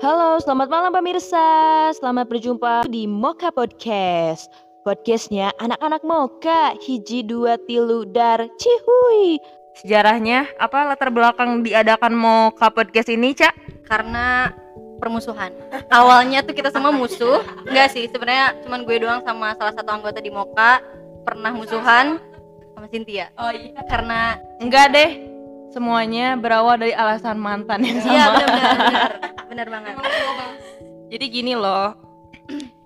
Halo, selamat malam pemirsa. Selamat berjumpa di Moka Podcast. Podcastnya anak-anak Moka, hiji dua tilu dar cihui. Sejarahnya apa latar belakang diadakan Moka Podcast ini, Cak? karena permusuhan. Awalnya tuh kita semua musuh. Enggak sih, sebenarnya cuman gue doang sama salah satu anggota di Moka pernah musuhan sama Cynthia. Oh iya. Karena Enggak deh. Semuanya berawal dari alasan mantan yang sama. iya benar benar banget. Jadi gini loh,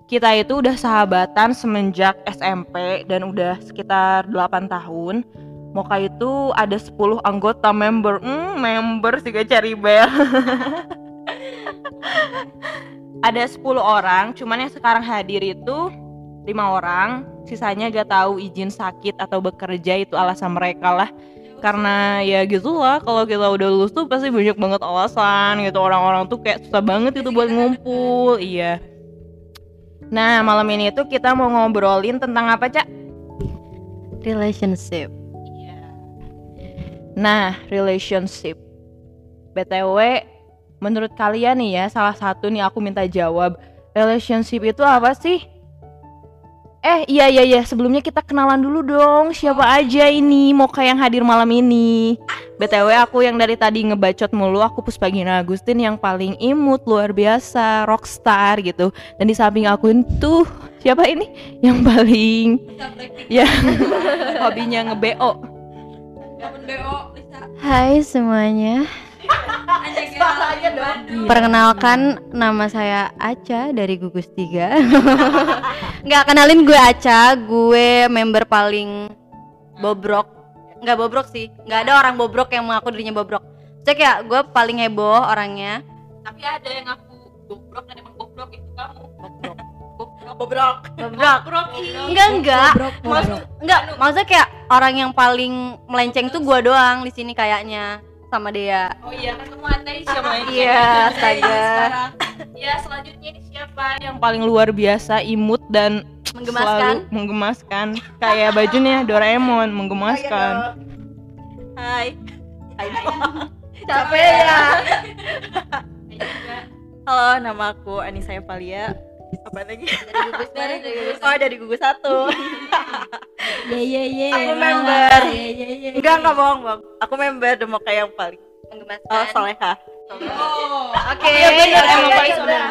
kita itu udah sahabatan semenjak SMP dan udah sekitar 8 tahun. Moka itu ada 10 anggota member. Hmm, member sih gak cari bel. ada 10 orang, cuman yang sekarang hadir itu lima orang. Sisanya gak tahu izin sakit atau bekerja itu alasan mereka lah. Karena ya gitu lah, kalau kita udah lulus tuh pasti banyak banget alasan gitu. Orang-orang tuh kayak susah banget itu buat ngumpul. Iya. Nah, malam ini tuh kita mau ngobrolin tentang apa, Cak? Relationship. Nah, relationship. BTW, menurut kalian nih ya, salah satu nih aku minta jawab. Relationship itu apa sih? Eh, iya iya iya, sebelumnya kita kenalan dulu dong. Siapa aja ini Moka yang hadir malam ini? BTW aku yang dari tadi ngebacot mulu, aku Puspagina Agustin yang paling imut, luar biasa, rockstar gitu. Dan di samping aku itu siapa ini? Yang paling yang hobinya Lisa. Hai semuanya. Dong. Perkenalkan nama saya Aca dari Gugus Tiga. Nggak kenalin gue Aca, gue member paling bobrok. Nggak bobrok sih, nggak ada orang bobrok yang mengaku dirinya bobrok. Cek ya, gue paling heboh orangnya. Tapi ada yang aku goblok dan emang goblok itu kamu. Bobrok. Bobrok. Bobrok. Bobrok. Enggak enggak. Maksud, enggak, maksudnya kayak orang yang paling melenceng tuh gue doang di sini kayaknya sama dia. Oh iya kan kamu andai siapa ini? Iya, astaga. Ya selanjutnya ini siapa? yang paling luar biasa imut dan Menggemaskan. selalu menggemaskan kayak bajunya Doraemon menggemaskan Hai. Hai. Capek ya. Halo, nama aku Anissa Evalia. Apa lagi? Dari gugus dari gugus. Oh, dari gugus satu. Ye ye ye. Aku member. Ye ye ye. Enggak, enggak bohong, Bang. Aku member Demoka yang paling. Menggemaskan. Oh, Soleha. Oh. Oke. Iya, bener, emang Oke, paling soleha.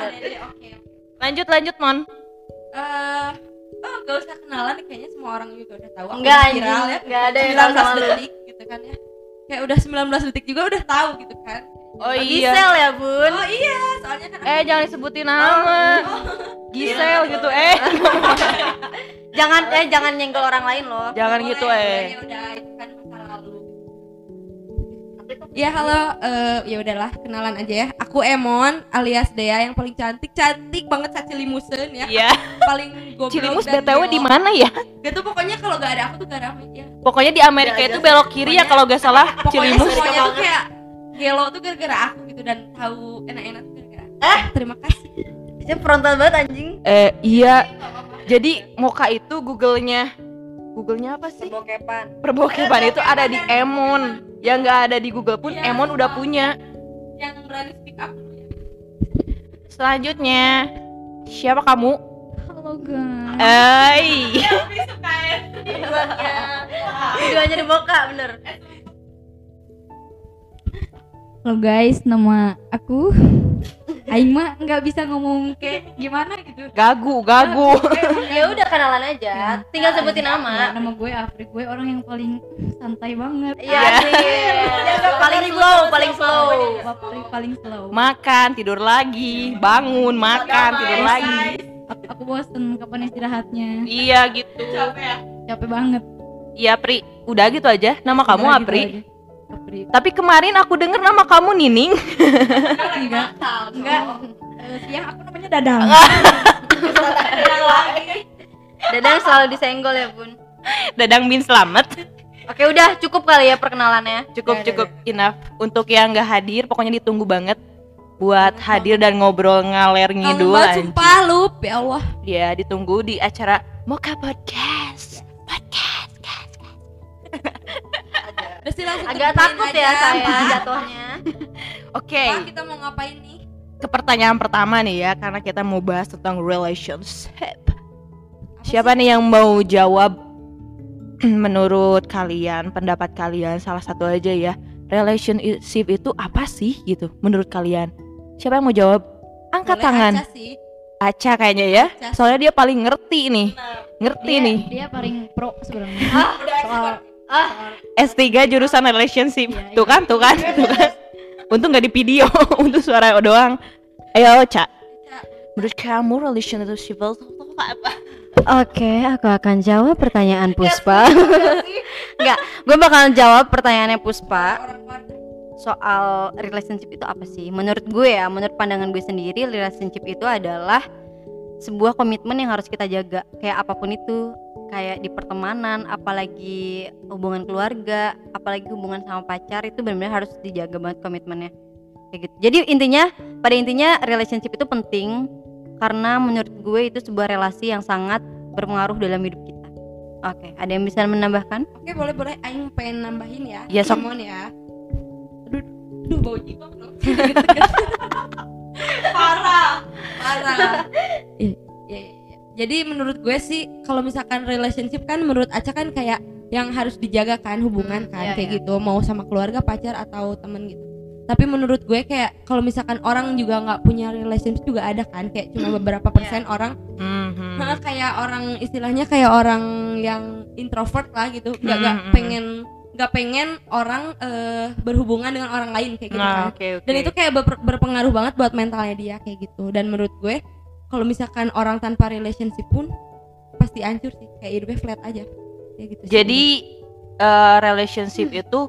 lanjut lanjut mon Eh, oh gak usah kenalan nih, kayaknya semua orang juga udah tahu. Enggak viral ya. enggak ada yang tahu 19 sama detik gitu kan ya. Kayak udah 19 detik juga udah tahu gitu kan. Oh Oh, Gisel ya, Bun. Oh iya, soalnya. Kan eh jangan disebutin nama. Gisel gitu eh. Jangan eh jangan nyenggol orang lain loh. jangan Boleh, gitu eh. Ya udah, itu kan masa lalu. Ya halo, eh, ya udahlah kenalan aja ya. Aku Emon alias Dea yang paling cantik, cantik banget Caci Limusen ya. iya. Paling goblok Cilimus btw di mana ya? Gak tuh pokoknya kalau gak ada aku tuh gak rame ya. pokoknya di Amerika itu belok kiri ya kalau gak salah Pokoknya Cilimus semuanya tuh kayak gelo tuh gara-gara aku gitu dan tahu enak-enak tuh gara-gara. Eh? terima kasih. Dia frontal banget anjing. eh iya jadi Moka itu Google-nya Google-nya apa sih Bokepan. perbokepan itu ada di Emon yang nggak ada di Google pun Iya. Emon udah punya Yang berani speak up dulu ya. selanjutnya siapa kamu Halo guys. Eh, Tapi suka ya. Videonya di Boka bener. Halo guys, nama aku Aing mah nggak bisa ngomong kayak gimana gitu. gagu gagu Ya udah kenalan aja. Tinggal sebutin Ya, nama. nama gue Afri, gue orang yang paling santai banget. Iya sih. Paling slow, paling slow. Paling paling slow. makan tidur lagi bangun makan tidur lagi Aku, aku bosen kapan istirahatnya. iya gitu Capek ya. Capek banget. iya Pri udah gitu aja nama kamu Udah gitu Apri aja. Tapi kemarin aku denger nama kamu Nining Enggak. Enggak. Eh, siang aku namanya Dadang. Dadang selalu disenggol ya, Bun. Dadang bin Slamet Oke, udah cukup kali ya perkenalannya. cukup Udah, cukup enough untuk yang nggak hadir pokoknya ditunggu banget buat hadir dan ngobrol ngaler ngidul sumpah lu, ya Allah. ya ditunggu di acara Moka podcast Sih langsung Agak takut aja. ya saya jatuhnya. oke Wah, kita mau ngapain nih? ke pertanyaan pertama nih ya karena kita mau bahas tentang relationship. Siapa nih yang mau jawab menurut kalian, pendapat kalian salah satu aja ya. Relationship itu apa sih gitu menurut kalian? Siapa yang mau jawab? Angkat Boleh tangan. Aca sih. Aca kayaknya ya. Aca. Soalnya dia paling ngerti nih. Ngerti dia, nih. dia paling pro sebenarnya soal S3 jurusan relationship. Iya, Tuh kan, tuh kan, tuh kan. Untung nggak di video, untuk suara doang. Ayo, Ca. Menurut kamu relationship itu apa? Oke, aku akan jawab pertanyaan Puspa. Enggak, gue bakal jawab pertanyaannya Puspa soal relationship itu apa sih? Menurut gue ya, menurut pandangan gue sendiri, relationship itu adalah sebuah komitmen yang harus kita jaga. Kayak apa pun itu, kayak di pertemanan, apalagi hubungan keluarga, apalagi hubungan sama pacar itu benar-benar harus dijaga banget komitmennya. Kayak gitu. Jadi intinya, pada intinya relationship itu penting karena menurut gue itu sebuah relasi yang sangat berpengaruh dalam hidup kita. Oke, ada yang bisa menambahkan? Oke boleh boleh Aing pengen nambahin ya Ya, sok. Ya Aduh, aduh bau dong Parah Parah iya. Jadi menurut gue sih kalau misalkan relationship kan menurut Aca kan kayak yang harus dijaga kan hubungan kan iya, kayak iya. gitu. Mau sama keluarga pacar atau temen gitu. Tapi menurut gue kayak kalau misalkan orang juga nggak punya relationship juga ada kan kayak cuma beberapa persen orang. Mhm. Heeh, kayak orang istilahnya kayak orang yang introvert lah gitu. Nggak nggak Hmm, hmm, pengen nggak pengen orang eh, berhubungan dengan orang lain kayak gitu Nah, kan. oke oke. dan itu kayak berpengaruh banget buat mentalnya dia kayak gitu. Dan menurut gue kalau misalkan orang tanpa relationship pun pasti hancur sih kayak hidupnya flat aja kayak gitu sih. Jadi eh, relationship itu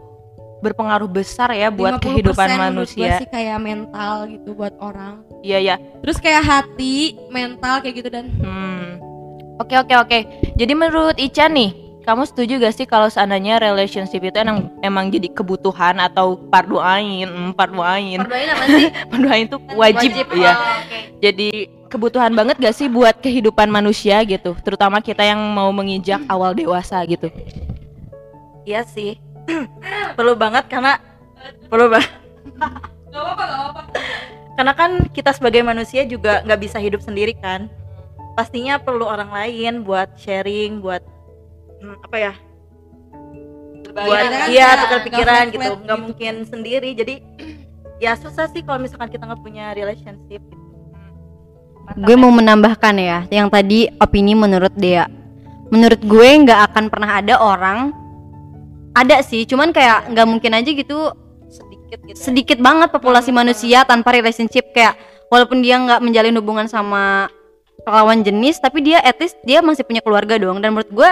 berpengaruh besar ya buat 50% kehidupan manusia. sih kayak mental gitu buat orang Iya ya. terus kayak hati mental kayak gitu dan Hmm. Oke oke oke. Jadi menurut Ica nih, kamu setuju gak sih kalau seandainya relationship itu emang emang jadi kebutuhan atau fardu ain, hmm, fardu ain. Perdoain apa sih? Fardu ain itu wajib, ya. Oh, oke. Jadi kebutuhan banget gak sih buat kehidupan manusia gitu, terutama kita yang mau menginjak awal dewasa gitu. Iya sih. perlu banget karena perlu banget. gak apa-apa gak apa-apa Karena kan kita sebagai manusia juga nggak bisa hidup sendiri kan. Pastinya perlu orang lain buat sharing, buat hmm, apa ya? buat kan iya tukar pikiran gitu nggak gitu. mungkin sendiri jadi ya susah sih kalau misalkan kita nggak punya relationship gitu. Gue mau menambahkan ya, yang tadi opini menurut Dea. Menurut gue nggak akan pernah ada orang ada sih, cuman kayak nggak mungkin aja gitu. Sedikit gitu ya. sedikit banget populasi manusia tanpa relationship kayak walaupun dia nggak menjalin hubungan sama lawan jenis tapi dia at least dia masih punya keluarga dong. Dan menurut gue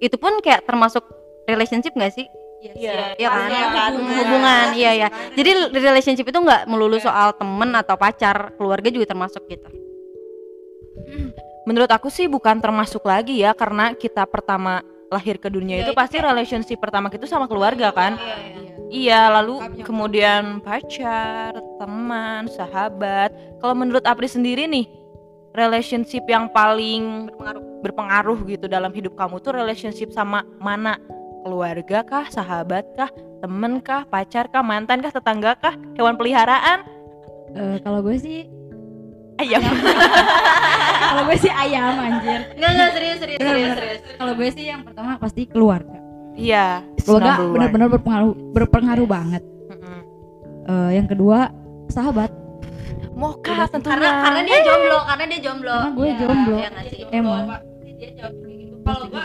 itu pun kayak termasuk relationship nggak sih? Iya, Iya kan? iya kan? hubungan, hubungan. Iya ya jadi relationship itu nggak melulu soal temen atau pacar keluarga juga termasuk gitu Menurut aku sih bukan termasuk lagi ya karena kita pertama lahir ke dunia itu pasti relationship pertama kita sama keluarga kan. Iya, lalu Lengkapnya. kemudian pacar, teman, sahabat. Kalau menurut Apri sendiri nih, relationship yang paling berpengaruh, berpengaruh gitu dalam hidup kamu tuh relationship sama mana? Keluarga kah, sahabat kah, temen kah, pacar kah, mantan kah, tetangga kah, hewan peliharaan? Eh, kalau gue sih Ayam. kalau gue sih ayam anjir. Nggak nggak serius serius serius serius. Kalau gue sih yang pertama pasti keluarga. Iya, keluarga benar-benar berpengaruh berpengaruh banget. Mm-mm. Eh, yang kedua sahabat. Mocha tentunya. karena karena dia jomblo karena dia jomblo. Karena gue Ya, jomblo. ya emang dia jawab kayak gitu. Kalau gua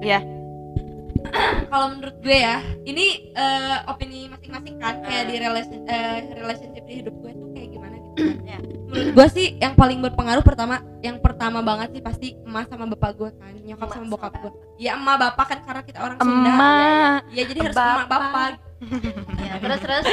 Iya. kalau menurut gue ya ini eh, opini masing-masing kan kayak di relation eh, relationship di hidup gue tuh kayak gimana gitu kan. Ya. Menurut gue sih yang paling berpengaruh pertama yang pertama banget sih pasti emak sama bapak gue kan nyokap sama bokap gue ya emak bapak kan karena kita orang Sunda. Emak. ya jadi harus bapak. emak bapak. Ya, terus terus.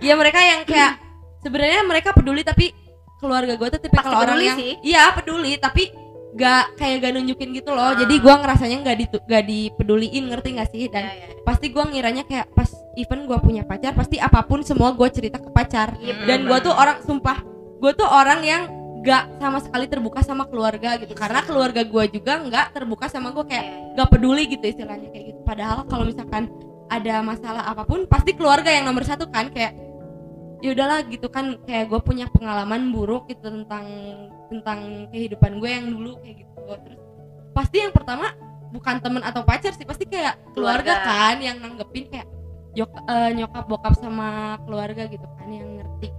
Ya mereka yang kayak sebenarnya mereka peduli tapi keluarga gue tuh tipe kalau orang yang sih. iya peduli tapi gak kayak gak nunjukin gitu loh. Jadi gue ngerasanya gak, ditu- gak dipeduliin ngerti gak sih? Dan Ya, ya. pasti gue ngiranya kayak pas even gue punya pacar pasti apa pun semua gue cerita ke pacar. Iya, dan gue tuh orang sumpah gue tuh orang yang gak sama sekali terbuka sama keluarga gitu. Karena keluarga gue juga nggak terbuka sama gue kayak gak peduli gitu istilahnya kayak gitu. Padahal kalau misalkan ada masalah apa pun pasti keluarga yang nomor satu kan kayak ya udahlah gitu kan. Kayak gue punya pengalaman buruk gitu tentang tentang kehidupan gue yang dulu kayak gitu. Terus pasti yang pertama bukan temen atau pacar sih pasti kayak keluarga, Keluarga. kan yang nanggepin kayak yok- eh, nyokap bokap sama keluarga gitu kan yang ngerti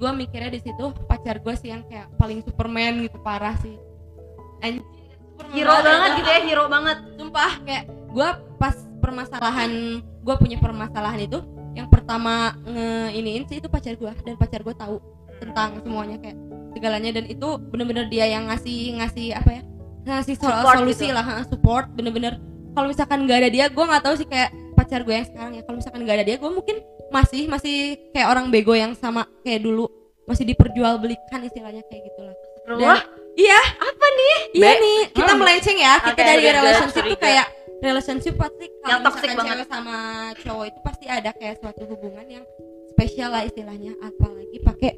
gue mikirnya di situ pacar gue sih yang kayak paling superman gitu parah sih. Anjir hero banget. gitu ya hero banget. Sumpah kayak gue pas permasalahan gue punya permasalahan itu yang pertama ngeiniin sih itu pacar gue dan pacar gue tahu tentang semuanya kayak segalanya dan itu bener-bener dia yang ngasih ngasih apa ya ngasih so- Support solusi gitu. lah support bener-bener. Kalau misalkan nggak ada dia gue nggak tahu sih kayak pacar gue yang sekarang ya. Kalau misalkan nggak ada dia gue mungkin masih masih kayak orang bego yang sama kayak dulu. Masih diperjualbelikan istilahnya kayak gitulah. Wah, iya. Apa nih? Iya Be- nih kita Hmm. melenceng ya. Kita Oke, dari udah, relationship tuh kayak relationship pasti kalau Yang toxic misalkan banget. cewek sama cowok itu pasti ada kayak suatu hubungan yang spesial lah istilahnya. Apalagi pakai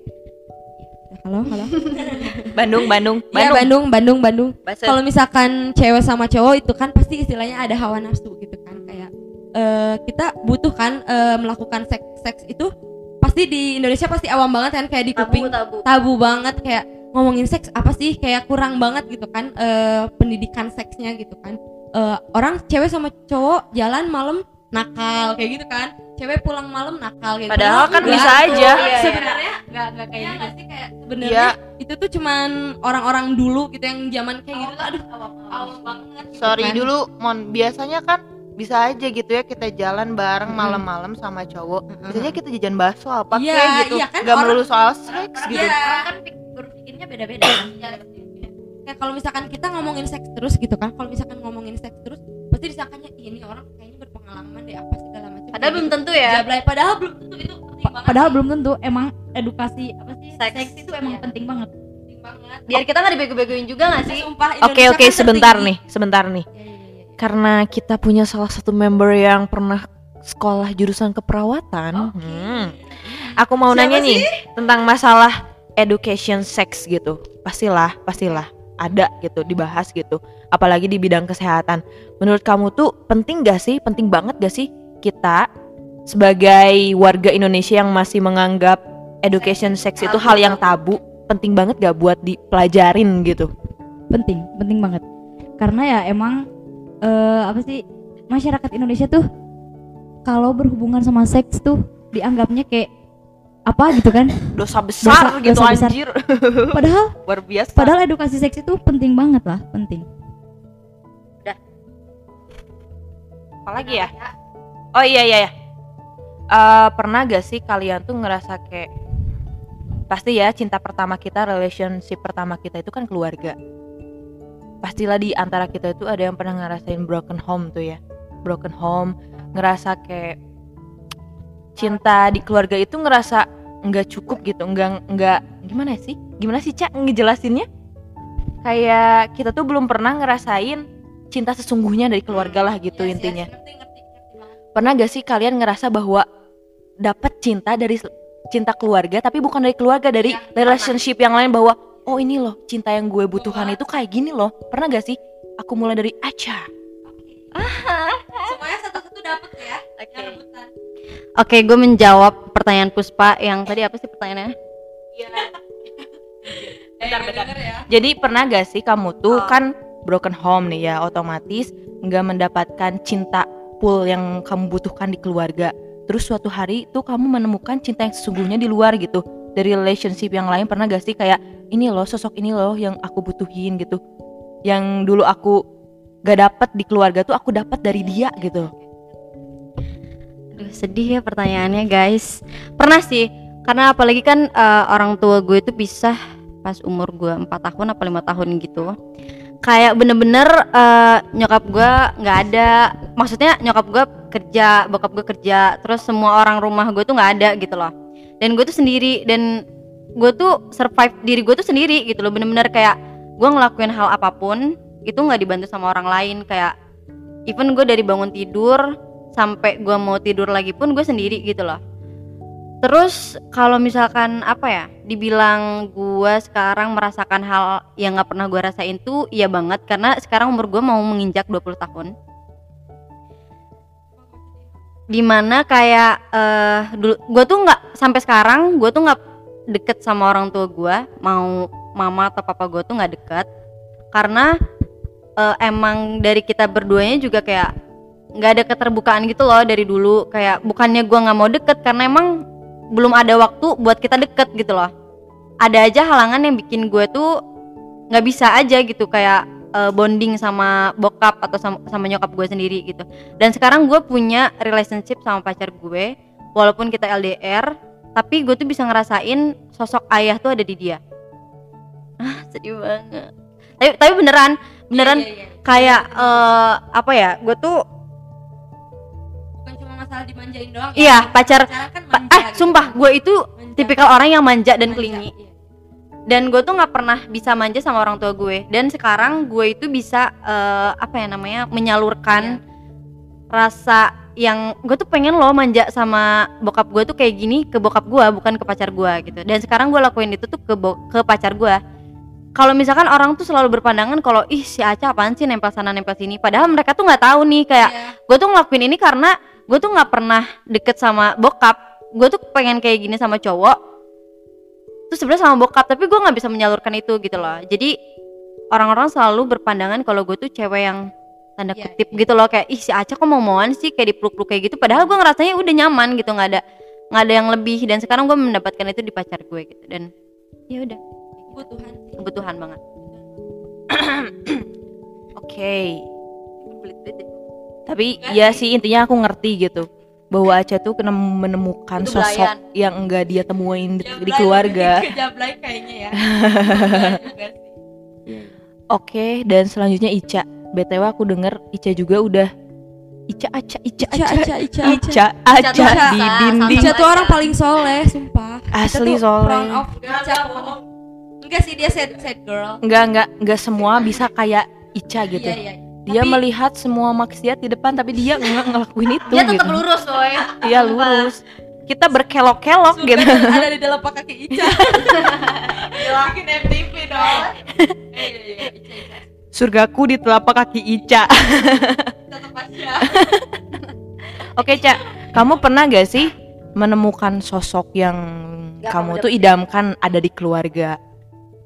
halo halo. Bandung, Bandung, ya Bandung. Bandung Bandung kalau misalkan cewek sama cowok itu kan pasti istilahnya ada hawa nafsu gitu kan eh, kita butuh kan eh, melakukan seks seks itu pasti di Indonesia pasti awam banget kan kayak di kuping tabu tabu tabu banget kayak ngomongin seks apa sih kayak kurang banget gitu kan eh, pendidikan seksnya gitu kan Eh, orang cewek sama cowok jalan malam nakal kayak gitu kan cewek pulang malam nakal kayak gitu. Padahal kan bisa aja. Iya, iya. sebenarnya nggak nggak kayak Iya gitu sih kayak sebenarnya itu tuh cuman orang-orang dulu gitu yang zaman kayak gitu tuh aduh awam banget gitu Sorry kan. dulu, Mon. Biasanya kan bisa aja gitu ya kita jalan bareng malam-malam sama cowok. Bisa aja kita jajan bakso apa Iya, kayak gitu. iya kan, Gak orang- melulu soal seks gitu. Iya. orang kan pik- berpikirnya beda-beda kan kayak kalau misalkan kita ngomongin seks terus gitu kan kalau misalkan ngomongin seks terus pasti disangkanya "Ih, ini orang kayaknya berpengalaman deh apa segala macam padahal belum tentu ya Jablay. padahal belum tentu itu penting Pa- banget padahal sih. belum tentu emang edukasi apa sih Seks. seks, itu emang Iya. penting banget penting banget biar kita nggak dibego-begoin juga nggak sih Sumpah, Oke Indonesia oke kan sebentar tertinggi. nih, sebentar nih. Iya, iya, iya, iya. Karena kita punya salah satu member yang pernah sekolah jurusan keperawatan. hmm, Aku mau Siapa nanya sih? nih tentang masalah education sex gitu. Pastilah, pastilah ada gitu dibahas gitu. Apalagi di bidang kesehatan. Menurut kamu tuh penting gak sih? Penting banget gak sih kita sebagai warga Indonesia yang masih menganggap education sex itu hal yang tabu? Penting banget gak buat dipelajarin gitu? penting penting banget karena ya emang eh, apa sih masyarakat Indonesia tuh kalau berhubungan sama seks tuh dianggapnya kayak apa gitu kan Dosa besar Dosa- gitu dosa besar. anjir. padahal Luar biasa. padahal edukasi seks itu penting banget lah penting Apalagi ya? Oh iya iya ya. Eh, pernah gak sih kalian tuh ngerasa kayak pasti ya cinta pertama kita, relationship pertama kita itu kan keluarga. Pastilah di antara kita itu ada yang pernah ngerasain broken home tuh ya. Broken home, ngerasa kayak cinta di keluarga itu ngerasa nggak cukup gitu, nggak nggak gimana sih? Gimana sih Cak ngejelasinnya? Kayak kita tuh belum pernah ngerasain cinta sesungguhnya dari keluarga lah gitu Yes, yes, intinya ngerti, ngerti, ngerti banget. pernah gak sih kalian ngerasa bahwa dapat cinta dari cinta keluarga tapi bukan dari keluarga dari Iya, relationship yang lain bahwa oh ini loh cinta yang gue butuhkan itu kayak gini loh. Pernah gak sih? Aku mulai dari Aca semuanya satu-satu dapet ya Oke. rebutan. Oke, gue menjawab pertanyaan Puspa yang tadi apa sih pertanyaannya? bentar, bentar. ya. Jadi pernah gak sih kamu tuh Oh. kan broken home nih ya otomatis nggak mendapatkan cinta full yang kamu butuhkan di keluarga. Terus suatu hari tuh kamu menemukan cinta yang sesungguhnya di luar gitu dari relationship yang lain pernah gak sih kayak ini loh sosok ini loh yang aku butuhin gitu yang dulu aku gak dapet di keluarga tuh aku dapat dari dia gitu Aduh, sedih ya pertanyaannya guys. Pernah sih, karena apalagi kan eh, orang tua gue itu pisah pas umur gue 4 tahun apa lima tahun gitu. Kayak bener-bener eh, nyokap gue nggak ada, maksudnya nyokap gue kerja, bokap gue kerja, terus semua orang rumah gue tuh nggak ada gitu loh. Dan gue tuh sendiri dan gue tuh survive diri gue tuh sendiri gitu loh, bener-bener kayak gue ngelakuin hal apa pun itu nggak dibantu sama orang lain. Kayak even gue dari bangun tidur sampai gua mau tidur lagi pun gue sendiri gitu loh. Terus kalau misalkan apa ya dibilang gua sekarang merasakan hal yang nggak pernah gua rasain tuh iya banget. Karena sekarang umur gua mau menginjak 20 tahun di mana kayak eh dulu gue tuh nggak sampai sekarang gue tuh nggak deket sama orang tua gue mau mama atau papa gue tuh nggak deket. Karena eh, emang dari kita berduanya juga kayak nggak ada keterbukaan gitu loh dari dulu. Kayak bukannya gue nggak mau deket karena emang belum ada waktu buat kita deket gitu loh. Ada aja halangan yang bikin gue tuh nggak bisa aja gitu. Kayak eh, bonding sama bokap atau sama, sama nyokap gue sendiri gitu dan sekarang gue punya relationship sama pacar gue walaupun kita LDR tapi gue tuh bisa ngerasain sosok ayah tuh ada di dia ah sedih banget tapi tapi beneran beneran Iya, iya, iya. kayak eh, apa ya gue tuh bukan cuma masalah dimanjain doang ya. iya pacar Pacaran kan pa- manja ah gitu. sumpah gue itu Manja. tipikal orang yang manja dan Manja, kelingi iya. Dan gue tuh nggak pernah bisa manja sama orang tua gue. Dan sekarang gue itu bisa eh, apa ya namanya menyalurkan rasa yang gue tuh pengen loh manja sama bokap gue tuh kayak gini ke bokap gue bukan ke pacar gue gitu. Dan sekarang gue lakuin itu tuh ke ke pacar gue kalau misalkan orang tuh selalu berpandangan kalau ih si Aca apaan sih nempel sana nempel sini? Padahal mereka tuh nggak tahu nih kayak Iya. gue tuh ngelakuin ini karena gue tuh nggak pernah deket sama bokap. Gue tuh pengen kayak gini sama cowok terus sebenarnya sama bokap tapi gue nggak bisa menyalurkan itu gitu loh. Jadi orang-orang selalu berpandangan kalau gue tuh cewek yang tanda Iya, kutip gitu loh. Kayak ih si Aca kok mau mauan sih? Kayak dipeluk-peluk kayak gitu. Padahal gue ngerasanya udah nyaman gitu nggak ada nggak ada yang lebih. Dan sekarang gue mendapatkan itu di pacar gue gitu. Dan ya udah. Kebutuhan sih. kebutuhan banget. Oke. Tapi ya sih intinya aku ngerti gitu bahwa Aca tuh kena menemukan Itu sosok belayan. yang enggak dia temuin di, di keluarga. kayaknya ya. Oke, dan selanjutnya Ica. BTW aku denger Ica juga udah Ica Aca Ica Aca Ica, Ica, Ica Ica Aca di Ica, dinding. Ica tuh orang paling soleh sumpah Asli soleh. enggak sih dia sad sad girl Enggak enggak enggak semua bisa kayak Ica gitu. iya iya Dia Tapi- melihat semua maksiat di depan tapi dia nggak ngelakuin itu dia tetap gitu. lurus woy Iya lurus. Kita berkelok-kelok gitu. ada di dalam kaki Ica bikin MTV dong iya iya iya Ica Ica Surgaku di telapak kaki Ica. tetap aja Oke, Cak. Kamu pernah gak sih menemukan sosok yang Gak kamu kamu tuh idamkan ada di keluarga?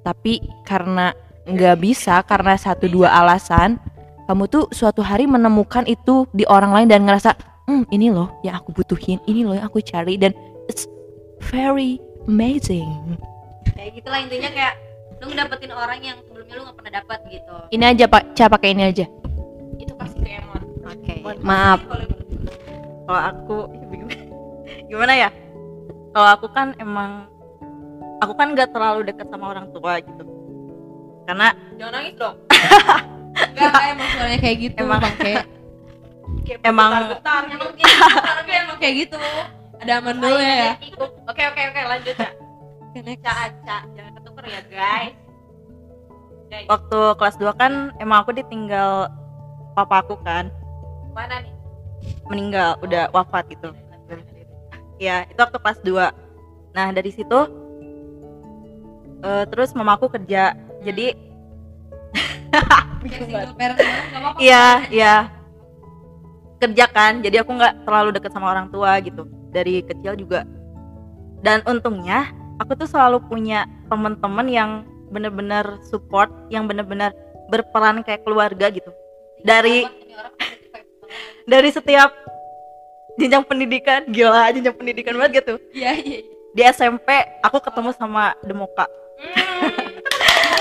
Tapi karena nggak bisa karena satu dua alasan, kamu tuh suatu hari menemukan itu di orang lain dan ngerasa, hmm ini loh yang aku butuhin, ini loh yang aku cari dan it's very amazing. kayak gitulah intinya kayak lu ngedapetin orang yang sebelumnya lu nggak pernah dapat gitu. Ini aja Pak, Cak pakai ini aja. itu pasti ke Emon oke maaf. kalau aku gimana ya? Kalau aku kan emang aku kan nggak terlalu dekat sama orang tua gitu. Karena jangan nangis dong Enggak, kayak emang suaranya kayak gitu Emang. emang kayak emang. emang gitu. Tapi emang kayak gitu. Ada aman dulu ya. oke oke oke lanjut ya. Aca jangan ketuker ya guys. Waktu kelas 2 kan emang aku ditinggal papa aku kan. Mana nih? Meninggal udah wafat gitu. Ya itu waktu kelas 2 nah dari situ eh, terus mamaku kerja. Jadi Banget, iya iya. Kerja kan jadi aku nggak terlalu deket sama orang tua gitu. Dari kecil juga. Dan untungnya aku tuh selalu punya temen-temen yang bener-bener support yang bener-bener berperan kayak keluarga gitu. Dari dari setiap jenjang pendidikan gila jenjang pendidikan banget gitu. Iya iya iya. di SMP aku ketemu sama Demoka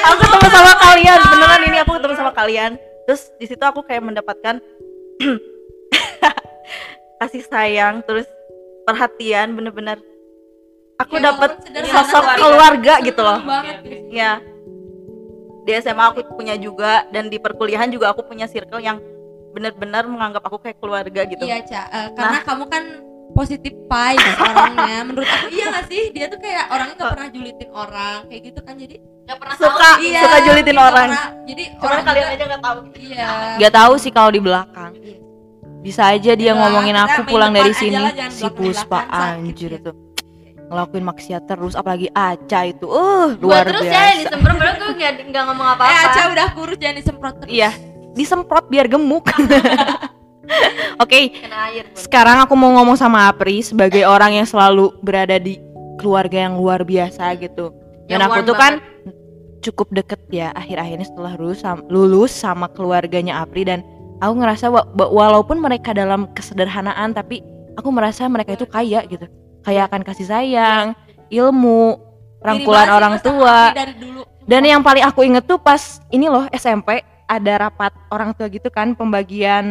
aku ketemu sama kalian beneran ini aku ketemu sama kalian. Terus di situ aku kayak mendapatkan kasih sayang terus perhatian bener-bener. Aku Ya, dapat sosok keluarga. keluarga gitu loh. banget ya di SMA aku punya juga dan di perkuliahan juga aku punya circle yang benar-benar menganggap aku kayak keluarga gitu. Iya, Ca. Eh, karena kamu kan positif vibes orangnya. Menurut aku iya gak sih? Dia tuh kayak orangnya gak pernah julitin orang, kayak gitu kan. Jadi nggak pernah suka iya, suka julitin orang pernah- jadi cuman orang kalian juga- aja nggak tahu Iya. Gak tahu sih kalau di belakang. Bisa aja dia Iya, ngomongin aku pulang dari sini si Puspa sakit anjir ya. itu. Ngelakuin maksiat terus apalagi Aca itu. Uh, Gua luar terus ya biasa. disemprot padahal gue nggak nggak ngomong Eh, apa-apa Aca udah kurus jangan disemprot terus. Iya, disemprot biar gemuk. Oke. Bun. sekarang aku mau ngomong sama Apri sebagai orang yang selalu berada di keluarga yang luar biasa gitu. Dan Yang aku tuh kan cukup deket ya akhir-akhir ini setelah lulus sama, lulus sama keluarganya Apri dan aku ngerasa wa- wa- walaupun mereka dalam kesederhanaan tapi aku merasa mereka itu kaya gitu. Kaya akan kasih sayang, ilmu, rangkulan banget orang tua. Dan yang paling aku inget tuh pas ini loh SMP ada rapat orang tua gitu kan pembagian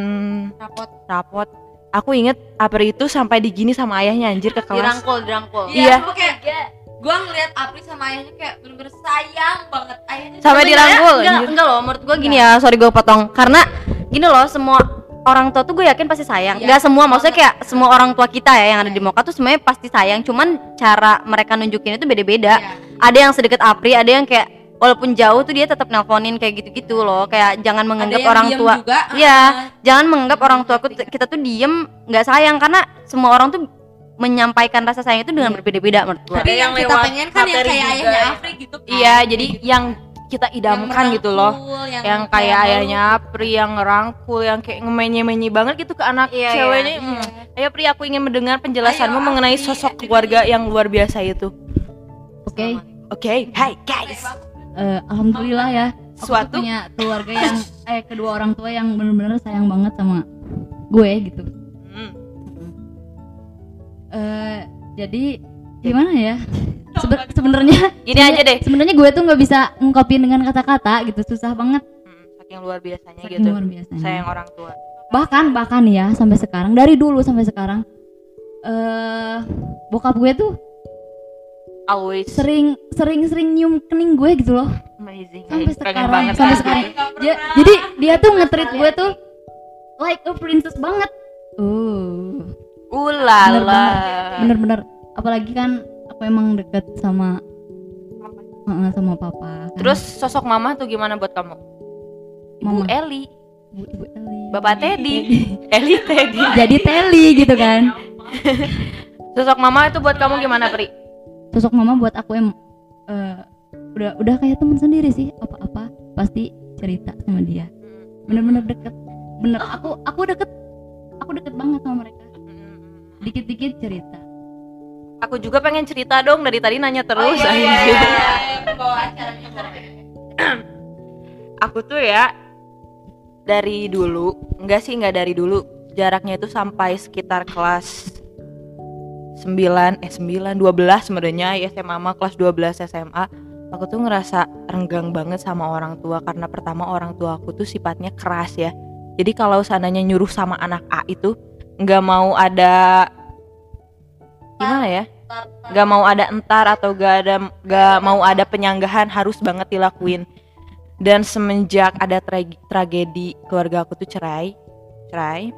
rapot rapot. Aku inget Apri itu sampai digini sama ayahnya anjir ke kelas. Dirangkul, dirangkul. Iya. Iya, kayak gua ngeliat Apri sama ayahnya kayak bener-bener sayang banget ayahnya. Sampai dirangkul, Enggak, anjir. enggak loh, menurut gua gini ya, sorry gue potong. Karena gini loh, semua orang tua tuh gue yakin pasti sayang. Iya, Enggak semua, maksudnya kayak semua orang tua kita ya yang ada di Moka tuh semuanya pasti sayang. Cuman cara mereka nunjukin itu beda-beda. Iya. Ada yang sedekat Apri, ada yang kayak walaupun jauh tuh dia tetap nelponin kayak gitu-gitu loh. Kayak jangan Ada menganggap yang orang tua. juga, Iya. ah. Jangan menganggap orang tua kita tuh diem nggak sayang karena semua orang tuh menyampaikan rasa sayang itu dengan berbeda-beda menurut. Tapi yang, yang kita pengen kan yang kayak juga ayahnya ya. Afri gitu kan. Iya, jadi yang kita Yang idamkan gitu loh. merangkul, Yang kayak ayahnya Apri yang ngerangkul, yang kayak ngemenye-menye banget gitu ke anak Iya, iya. ceweknya. Hmm. Ayo Pri, aku ingin mendengar penjelasanmu Ayo, mengenai sosok keluarga yang luar biasa itu. Oke, Oke, hai guys. Eh, alhamdulillah ya. Aku tuh Suatu punya keluarga yang eh kedua orang tua yang bener-bener sayang banget sama gue gitu. Hmm. Eh, jadi gimana ya? Sebe- sebenarnya Gini aja deh. sebenarnya gue tuh nggak bisa ngungkapin dengan kata-kata gitu, susah banget. Hmm, saking luar biasanya Saking gitu. luar biasanya. Sayang orang tua. bahkan bahkan ya sampai sekarang dari dulu sampai sekarang eh bokap gue tuh Always sering sering sering nyium kening gue gitu loh amazing. sampai sekarang banget sampai sekarang Ja- jadi dia tuh nge-treat gue tuh like a princess banget uh Ulala. bener-bener apalagi kan aku emang deket sama Heeh, sama papa kan. Terus sosok mama tuh gimana buat kamu? Ibu Mama. Eli, Ibu- Ibu Eli. Bapak Teddy, Eli Teddy. jadi Teli gitu kan Sosok mama itu buat kamu gimana, Pri? Sosok mama buat aku em eh, udah udah kayak teman sendiri sih. Apa-apa pasti cerita sama dia. Bener-bener deket. Bener aku aku deket aku deket banget sama mereka. Dikit-dikit cerita. Aku juga pengen cerita dong dari tadi nanya terus. Oh, iya, iya, iya, iya. Bawa acaranya Aku tuh ya dari dulu, enggak sih enggak dari dulu, jaraknya itu sampai sekitar kelas 9 eh 9 12 sebenarnya. Ya SMA mah kelas 12 SMA aku tuh ngerasa renggang banget sama orang tua karena pertama orang tua aku tuh sifatnya keras ya. Jadi kalau seandainya nyuruh sama anak A itu nggak mau ada gimana ya? Nggak mau ada entar atau gak ada nggak mau ada penyanggahan harus banget dilakuin. Dan semenjak ada tra- tragedi keluarga aku tuh cerai cerai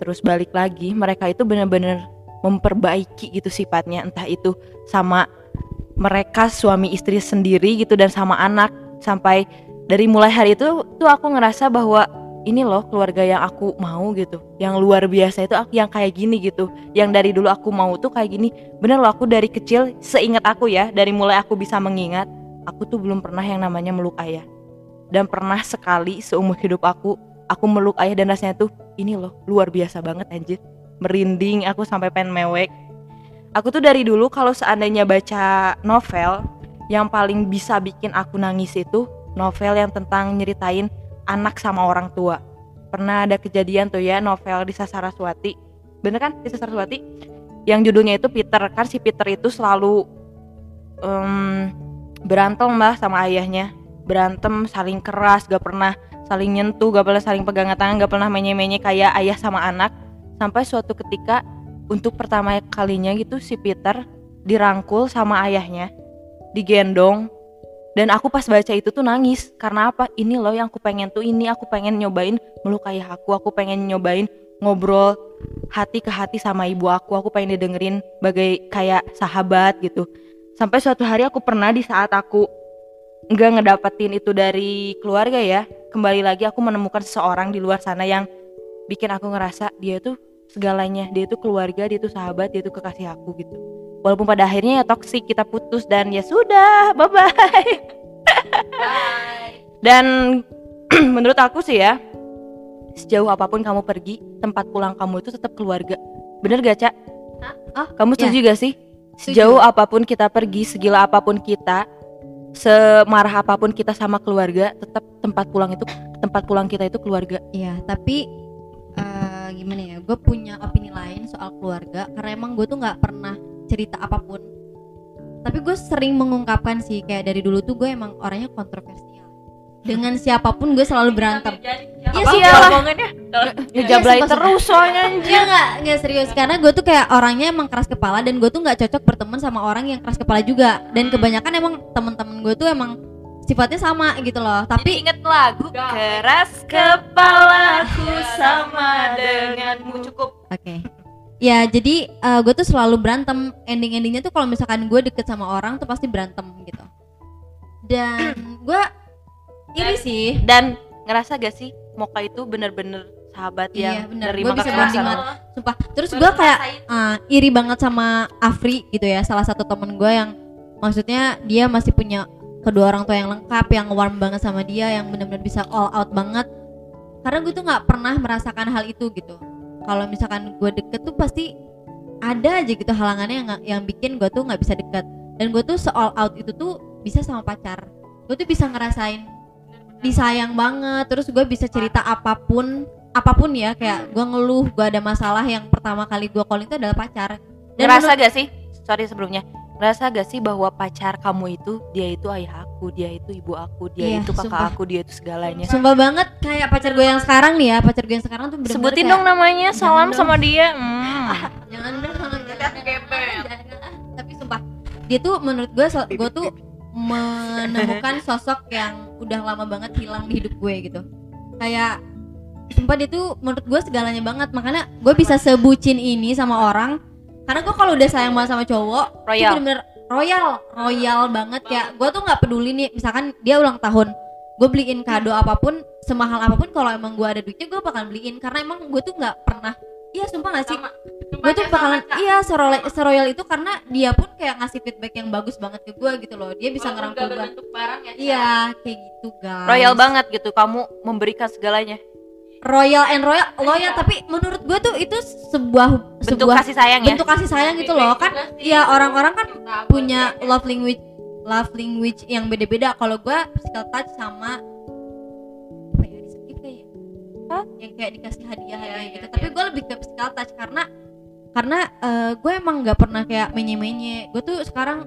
terus balik lagi mereka itu bener-bener memperbaiki gitu sifatnya entah itu sama mereka suami istri sendiri gitu dan sama anak. Sampai dari mulai hari itu tuh aku ngerasa bahwa ini loh keluarga yang aku mau gitu yang luar biasa itu aku yang kayak gini gitu. Yang dari dulu aku mau tuh kayak gini. Bener loh aku dari kecil seingat aku ya dari mulai aku bisa mengingat aku tuh belum pernah yang namanya meluk ayah. Dan pernah sekali seumur hidup aku aku meluk ayah dan rasanya tuh ini loh luar biasa banget anjir merinding aku sampai pengen mewek. Aku tuh dari dulu kalau seandainya baca novel yang paling bisa bikin aku nangis itu novel yang tentang nyeritain anak sama orang tua. Pernah ada kejadian tuh ya novel di Saraswati bener kan? Di Saraswati yang judulnya itu Peter. Kan si Peter itu selalu em, berantem lah sama ayahnya. Berantem saling keras gak pernah saling nyentuh gak pernah saling pegangan tangan gak pernah menye-menye kayak ayah sama anak sampai suatu ketika untuk pertama kalinya gitu si Peter dirangkul sama ayahnya digendong. Dan aku pas baca itu tuh nangis karena apa? Ini loh yang aku pengen tuh ini aku pengen nyobain meluk ayah aku aku pengen nyobain ngobrol hati ke hati sama ibu aku aku pengen didengerin bagai kayak sahabat gitu. Sampai suatu hari aku pernah di saat aku nggak ngedapetin itu dari keluarga ya kembali lagi aku menemukan seseorang di luar sana yang bikin aku ngerasa dia tuh segalanya dia tuh keluarga dia tuh sahabat dia tuh kekasih aku gitu walaupun pada akhirnya ya toksik kita putus dan ya sudah bye bye dan menurut aku sih ya sejauh apa pun kamu pergi tempat pulang kamu itu tetap keluarga. Bener gak, Cak? Oh, Kamu ya. setuju gak sih? Sejauh apa pun kita pergi, segila apa pun kita, semarah apa pun kita sama keluarga, tetap tempat pulang itu tempat pulang kita itu keluarga. Iya, tapi gimana ya? Gue punya opini lain soal keluarga karena emang gue tuh nggak pernah cerita apa pun. Tapi gue sering mengungkapkan sih kayak dari dulu tuh gue emang orangnya kontroversial. Dengan siapa pun gue selalu berantem. Iya sih omongannya? Ngejablay terus soalnya anjir. Iya nggak nggak serius karena gue tuh kayak orangnya emang keras kepala dan gue tuh nggak cocok berteman sama orang yang keras kepala juga dan kebanyakan emang temen-temen gue tuh emang sifatnya sama gitu loh tapi inget lagu keras kepalaku sama denganmu cukup. Oke. Ya jadi gue tuh selalu berantem. Ending-endingnya tuh kalau misalkan gue deket sama orang tuh pasti berantem gitu. Dan gue iri sih. Dan ngerasa gak sih Moka itu bener-bener sahabat Iya yang bener. nerima bisa banget. Sumpah. Terus gue kayak uh, iri banget sama Afri gitu ya. Salah satu temen gue yang maksudnya dia masih punya kedua orang tua yang lengkap, yang warm banget sama dia, yang bener-bener bisa all out banget. Karena gue tuh nggak pernah merasakan hal itu gitu. Kalau misalkan gue deket tuh pasti ada aja gitu halangannya yang yang bikin gue tuh nggak bisa deket. Dan gue tuh se all out itu tuh bisa sama pacar. Gue tuh bisa ngerasain disayang banget. Terus gue bisa cerita apa pun apa pun ya kayak gue ngeluh gue ada masalah yang pertama kali gue calling itu adalah pacar dan ngerasa gak sih? Sorry sebelumnya. Ngerasa gak sih bahwa pacar kamu itu dia itu ayah aku, dia itu ibu aku, dia Iya, itu kakak sumpah. aku, dia itu segalanya. sumpah banget kayak pacar gue yang sekarang nih ya pacar gue yang sekarang tuh bener-bener Sebutin kayak- dong namanya, salam dong. sama dia. Hmm. jangan dong jangan, jangan, jangan, jangan. tapi sumpah dia tuh menurut gue so- gue tuh menemukan sosok yang udah lama banget hilang di hidup gue gitu kayak sumpah dia tuh menurut gue segalanya banget makanya gue bisa sebucin ini sama orang karena gue kalau udah sayang banget sama cowok Royal. bener-bener royal royal banget. Kayak gue tuh nggak peduli nih misalkan dia ulang tahun gue beliin kado apa pun semahal apa pun kalau emang gue ada duitnya gue bakalan beliin. Karena emang gue tuh nggak pernah iya sumpah gak sih? Gue tuh bakalan iya seroyal, seroyal itu karena dia pun kayak ngasih feedback yang bagus banget ke gue gitu loh. Dia bisa ngerangkul gue iya kayak gitu guys. Royal banget gitu, kamu memberikan segalanya. Royal and royal loyal tapi menurut gue tuh itu sebuah Bentuk sebuah kasih sayang ya. bentuk kasih sayang gitu loh. Kan iya orang-orang kan punya love language love language yang beda-beda. Kalau gue physical touch sama apa ya kayak yang kayak dikasih hadiah hadiah gitu. tapi gue lebih ke physical touch karena karena eh, gue emang nggak pernah kayak menye-menye. Gue tuh sekarang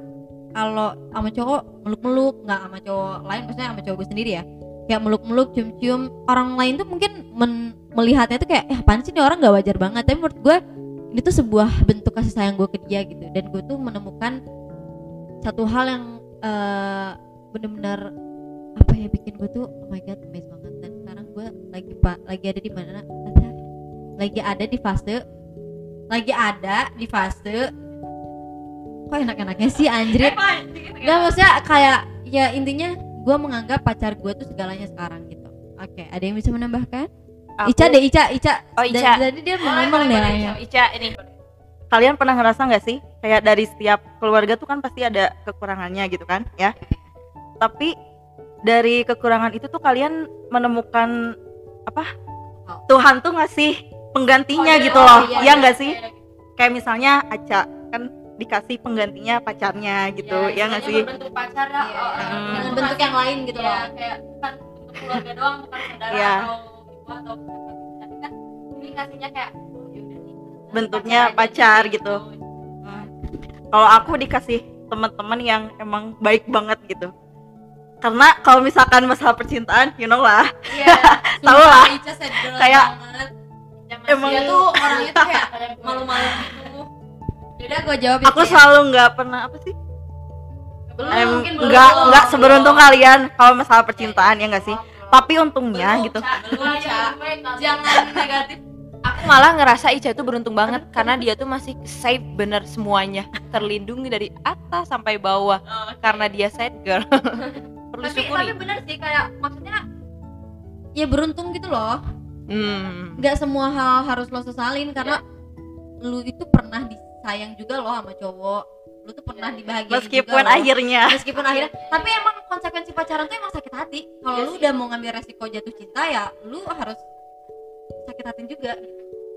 kalau sama cowok meluk-meluk. Nggak sama cowok lain maksudnya sama cowok gue sendiri ya kayak meluk-meluk cium-cium. Orang lain tuh mungkin men- melihatnya tuh kayak eh apaan sih ini orang nggak wajar banget. Tapi menurut gue ini tuh sebuah bentuk kasih sayang gue ke dia gitu. Dan gue tuh menemukan satu hal yang eh, bener-bener apa ya bikin gue tuh oh my god amazed banget. Dan sekarang gue lagi pak lagi ada di mana? Lagi ada di fase lagi ada di fase kok enak-enaknya sih anjrit? Gak maksudnya kayak ya intinya gue menganggap pacar gue tuh segalanya sekarang gitu oke ada yang bisa menambahkan Aku- Ica deh Ica Ica Oh, Ica. Tadi dia mau ngomong deh. Ica ini. Kalian pernah ngerasa nggak sih kayak dari setiap keluarga tuh kan pasti ada kekurangannya gitu kan ya? Tapi dari kekurangan itu tuh kalian menemukan apa? Tuhan tuh ngasih penggantinya gitu loh, ya nggak sih? Kayak misalnya Aca dikasih penggantinya pacarnya gitu, ya nggak sih? bentuk pacar ya, Iya, oh, Hmm. dengan bentuk yang lain gitu ya, loh kayak bukan keluarga doang bukan saudara Iya. atau ibu atau gitu. tapi kan ini kasihnya kayak oh, yaudah nih, Bentuknya aja pacar nih, gitu. Kalau aku dikasih teman-teman yang emang baik banget gitu. Karena kalau misalkan masalah percintaan, you know lah, Iya, Tahu lah. Kayak- banget. Zaman emang- dia tuh orangnya tuh kayak malu-malu gitu. Yaudah gue jawab aku ya. selalu nggak pernah apa sih? Belum, Em, mungkin belum. nggak Belum, nggak seberuntung belum. kalian kalau masalah percintaan ya nggak sih? Tapi untungnya Belum, gitu. Ca, belum, Ca. Jangan negatif. Aku malah ngerasa Ica itu beruntung banget karena dia tuh masih safe bener semuanya, terlindungi dari atas sampai bawah karena dia sad girl. Perlu tapi syukuri. tapi bener sih kayak maksudnya ya beruntung gitu loh Hmm. nggak semua hal harus lo sesalin karena lu itu pernah disayang juga loh sama cowok. Lu tuh pernah dibahagiain Meskipun juga loh. akhirnya. Meskipun akhirnya. Tapi emang konsekuensi pacaran tuh emang sakit hati. Kalau lu udah mau ngambil resiko jatuh cinta ya lu harus sakit hati juga.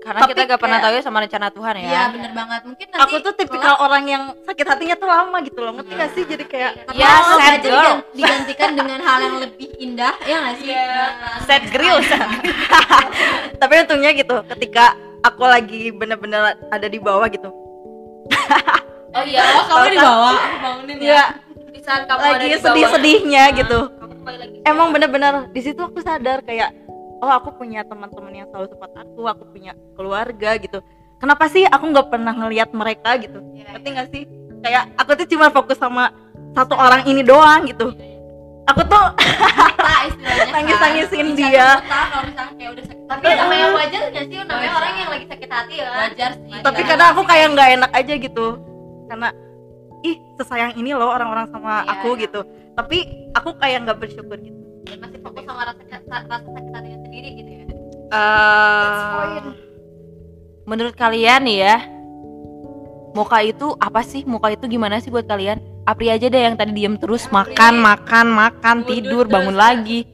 Karena Tapi kita gak pernah tahu ya sama rencana Tuhan ya. Iya bener banget. Mungkin nanti aku tuh tipikal orang yang sakit hatinya tuh lama gitu loh. Ngerti gak sih? Jadi kayak Ya, Kalau sad girl. digan- digantikan dengan hal yang lebih indah ya nggak sih? Sad grill tapi untungnya gitu ketika aku lagi bener-bener ada di bawah gitu oh iya oh kamu di bawah aku bangunin ya. Ya di saat kamu lagi sedih-sedihnya gitu. Kamu kembali lagi. Emang bener-bener di situ aku sadar kayak oh aku punya teman-teman yang selalu support aku aku punya keluarga gitu. Kenapa sih aku nggak pernah ngelihat mereka gitu? Ngerti gak sih? Kayak aku tuh cuma fokus sama satu orang ini doang gitu aku tuh kan. Nangis-nangisin Di dia. kayak udah sakit tapi namanya wajar nggak sih namanya Wajar. orang yang lagi sakit hati ya wajar sih tapi kadang aku kayak nggak enak aja gitu karena ih sesayang ini loh orang-orang sama Iya, aku iya. gitu tapi aku kayak nggak bersyukur gitu Dan masih fokus sama rasa rasa sakit hatinya sendiri gitu ya Eh, menurut kalian nih ya, muka itu apa sih? Muka itu gimana sih buat kalian? Apri aja deh yang tadi diem terus makan, makan, makan, tidur, bangun lagi.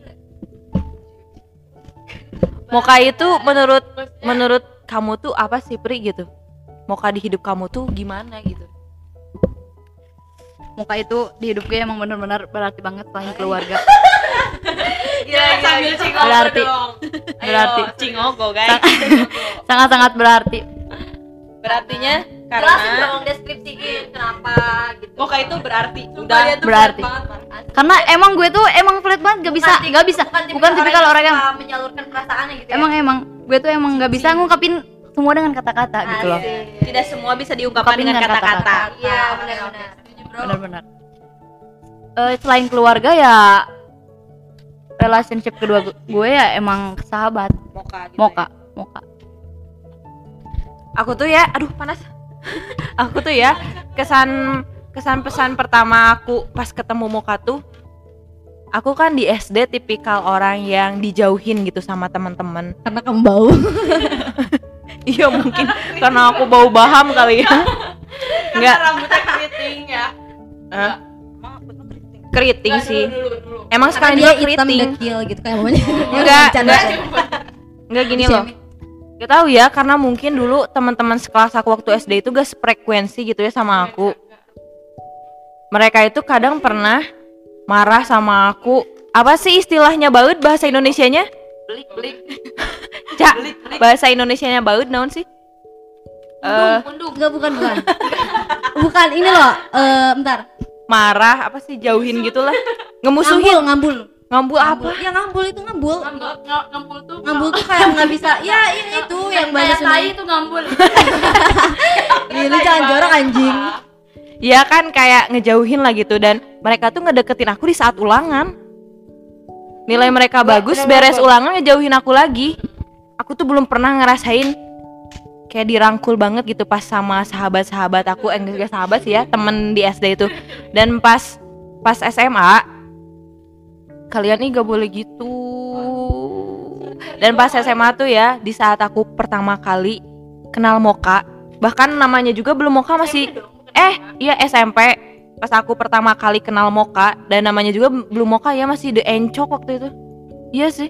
Muka itu menurut menurut kamu tuh apa sih Pri gitu? Muka di hidup kamu tuh gimana gitu? muka itu di hidup gue emang bener-bener berarti banget selain keluarga Iya, sambil cingogo Berarti- dong. berarti cingogo guys. sangat-sangat berarti Berartinya jelasin karena dong deskripsiin kenapa gitu. Muka itu berarti. Sumpah dia tuh berarti. banget, karena emang gue tuh emang flat banget gak bisa Bukan gak bisa. bukan tipikal orang yang menyalurkan perasaannya gitu ya. emang emang. Gue tuh emang gak bisa ngungkapin semua dengan kata-kata gitu loh. Tidak semua bisa diungkapkan Ungkapin dengan kata-kata. iya benar-benar benar-benar. Eh, selain keluarga ya relationship kedua gu- gue ya emang sahabat. Moka gitu moka moka. Aku tuh ya aduh panas aku tuh ya kesan kesan pesan pertama aku pas ketemu muka tuh aku kan di SD tipikal orang yang dijauhin gitu sama teman-teman. Karena kamu bau. Iya mungkin karena aku bau baham kali ya. Nggak. rambutnya keriting ya. Keriting. keriting sih. dulu, dulu. emang karena sekarang dia keriting. dekil gitu kayak Enggak, enggak. nggak gini loh Gak tahu ya karena mungkin dulu teman-teman sekelas aku waktu SD itu gak frekuensi gitu ya sama aku. Mereka itu kadang pernah marah sama aku. Apa sih istilahnya baut bahasa Indonesianya? Belik belik. Cak, bahasa Indonesianya baut naon sih? Eh enggak bukan bukan. Bukan ini loh eh bentar. Marah apa sih jauhin gitulah. Ngemusuhin. Ngambul ngambul ngambul apa? Ya ngambul itu ngambul. Ngambul tuh ngambul tuh kayak nggak bisa ya ini itu yang bahasa Sunda itu ngambul. Ih, lu jangan jorok anjing. Ya kan kayak ngejauhin lah gitu. Dan mereka tuh ngedeketin aku di saat ulangan. Nilai mereka bagus beres ulangan ngejauhin aku lagi. Aku tuh belum pernah ngerasain kayak dirangkul banget gitu pas sama sahabat-sahabat aku. Eh enggak sahabat sih ya temen di SD itu. Dan pas pas SMA kalian nih gak boleh gitu. Dan pas SMA tuh ya di saat aku pertama kali kenal Moka bahkan namanya juga belum Moka masih eh iya SMP pas aku pertama kali kenal Moka dan namanya juga belum Moka ya masih The Encok waktu itu. Iya sih.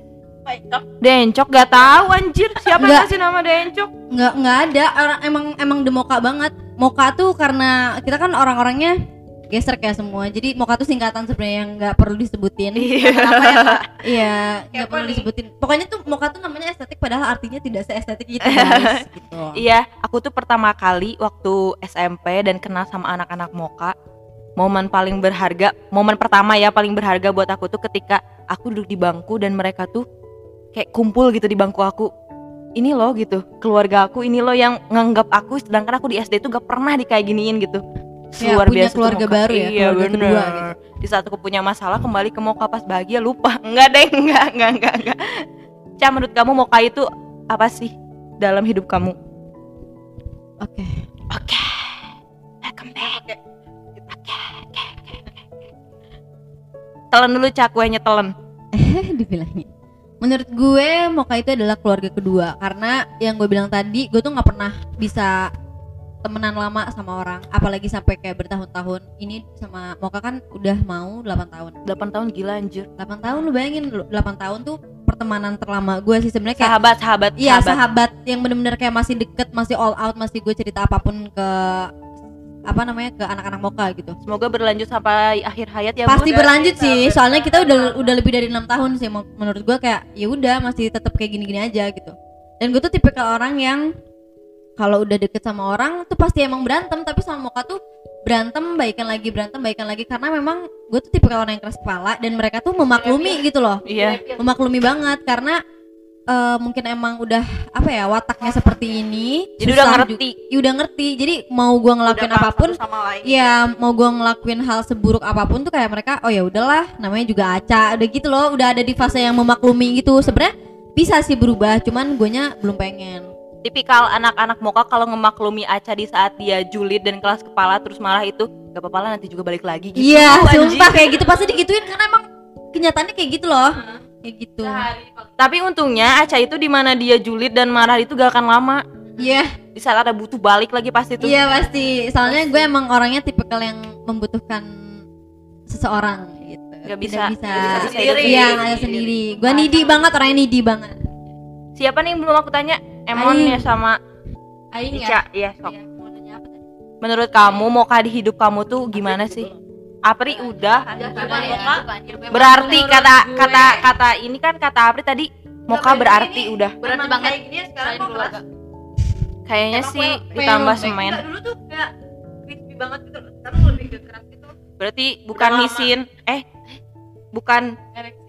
The Encok gak tahu anjir. Siapa yang kasih nama The Encok? Nggak nggak ada. Orang emang emang demoka banget. Moka tuh karena kita kan orang-orangnya geser kayak semua jadi moka tuh singkatan sebenarnya yang nggak perlu disebutin Iya. Kenapa ya, iya nggak perlu nih. disebutin pokoknya tuh moka tuh namanya estetik padahal artinya tidak seestetik itu guys gitu Iya, aku tuh pertama kali waktu SMP dan kenal sama anak-anak Moka. Momen paling berharga, momen pertama ya paling berharga buat aku tuh ketika aku duduk di bangku dan mereka tuh kayak kumpul gitu di bangku aku. Ini loh gitu, keluarga aku ini loh yang nganggap aku sedangkan aku di SD tuh gak pernah di kayak giniin gitu. Ya, punya tuh keluarga Moka. baru ya, iya, keluarga bener. kedua gitu. Di saat aku punya masalah kembali ke Moka pas bahagia lupa. Enggak deh, enggak, enggak, enggak, enggak. Ca, menurut kamu Moka itu apa sih dalam hidup kamu? oke Oke. Welcome back. Oke, oke, oke, oke. Telan dulu cak kuenya telan. dibilangnya menurut gue Moka itu adalah keluarga kedua karena yang gue bilang tadi gue tuh nggak pernah bisa temenan lama sama orang apalagi sampai kayak bertahun-tahun ini sama Moka kan udah mau 8 tahun 8 tahun gila anjir. 8 tahun lu bayangin lu 8 tahun tuh per- pertemanan terlama gue sih sebenarnya kayak sahabat sahabat Iya sahabat yang bener-bener kayak masih deket, masih all out, masih gue cerita apa pun ke apa namanya ke anak-anak moka gitu. semoga berlanjut sampai akhir hayat ya Pasti Bun. berlanjut sih, soalnya kita udah udah lebih dari enam tahun sih menurut gue kayak ya udah masih tetap kayak gini-gini aja gitu. Dan gue tuh tipikal orang yang kalau udah deket sama orang tuh pasti emang berantem, tapi sama moka tuh berantem baikan lagi berantem baikan lagi. Karena memang gue tuh tipikal orang yang keras kepala dan mereka tuh memaklumi gitu loh. Iya. Memaklumi banget. Karena eh, mungkin emang udah apa ya wataknya seperti ini. Jadi udah ngerti. ya udah ngerti. Jadi mau gua ngelakuin Udah apa pun satu sama lain. ya mau gua ngelakuin hal seburuk apa pun tuh kayak mereka oh ya udahlah namanya juga aca. Udah gitu loh udah ada di fase yang memaklumi gitu. Sebenarnya bisa sih berubah cuman guanya belum pengen tipikal anak-anak moka kalau ngemaklumi Aca di saat dia julid dan kelas kepala terus marah itu gak apa-apa lah nanti juga balik lagi gitu. Iya anjing. sumpah kayak gitu. Pasti digituin karena emang kenyataannya kayak gitu loh. Kayak gitu. Tapi untungnya Aca itu di mana dia julid dan marah itu gak akan lama. Iya. Di saat ada butuh balik lagi pasti tuh. Iya pasti, soalnya gue emang orangnya tipikal yang membutuhkan seseorang gitu. Gak bisa- Tidak bisa, gak bisa sendiri. Iya, nggak bisa sendiri. Gue needy banget, orangnya needy banget. siapa nih yang belum aku tanya Emon Aing. ya sama Aing Ica iya sok. Iya, mau nanya apa tadi? menurut kamu moka di hidup kamu tuh gimana sih? Apri udah. berarti kata kata kata ini kan kata Apri tadi moka berarti udah? Berarti Emang banget. ya kayaknya Emang sih ditambah pengen semen dulu tuh kayak crispy banget gitu. Sekarang lebih ke keras gitu. berarti bukan nisin eh bukan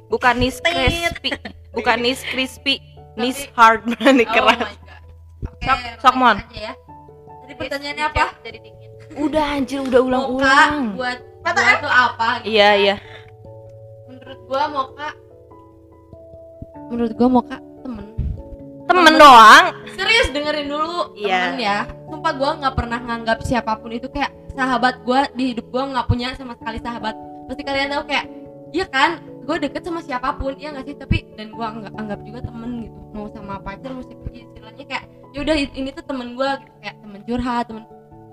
bukan nis crispy bukan nis crispy nis hard berarti Oh keras my God. Oke, Sok- sok, Mon. aja ya. Tadi pertanyaannya apa? Jadi dingin. udah anjir udah Moka ulang-ulang buat gua tuh apa? gitu iya kan. iya Menurut gua Moka Menurut gua Moka temen temen doang serius dengerin dulu Iya. temen ya sumpah gue nggak pernah nganggap siapa pun itu kayak sahabat gue di hidup gue nggak punya sama sekali sahabat pasti kalian tahu kayak iya kan gue deket sama siapa pun ya nggak sih? Tapi dan gue anggap anggap juga temen gitu. Mau sama pacar mau siapa ya, istilahnya kayak ya udah ini tuh temen gue gitu. Kayak temen curhat temen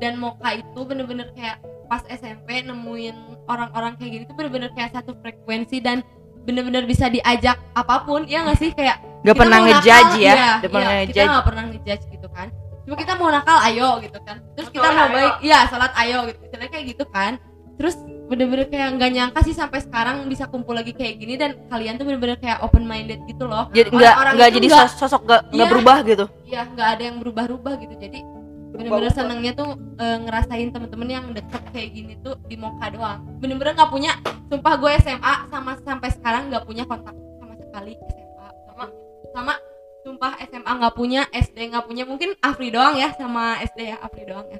dan Moka itu bener-bener kayak pas SMP nemuin orang-orang kayak gini tuh bener-bener kayak satu frekuensi dan bener-bener bisa diajak apa pun ya nggak sih? Kayak gak kita pernah ngejudge ya iya, gak pernah iya, kita nggak pernah ngejudge gitu kan. Cuma kita mau nakal ayo gitu kan. Terus kita mau ayo. baik iya sholat ayo gitu. Istilahnya kayak gitu kan terus bener-bener kayak nggak nyangka sih sampai sekarang bisa kumpul lagi kayak gini dan kalian tuh bener-bener kayak open minded gitu loh. Jadi nggak nggak jadi sos- sosok nggak nggak Iya. berubah gitu? Ya nggak ada yang berubah-ubah gitu. Jadi bener-bener senengnya tuh eh, ngerasain temen-temen yang deket kayak gini tuh di Moka doang. Bener-bener nggak punya sumpah gue SMA sama sampai sekarang nggak punya kontak sama sekali SMA sama sama sumpah SMA nggak punya SD nggak punya. Mungkin Afri doang ya sama SD ya Afri doang ya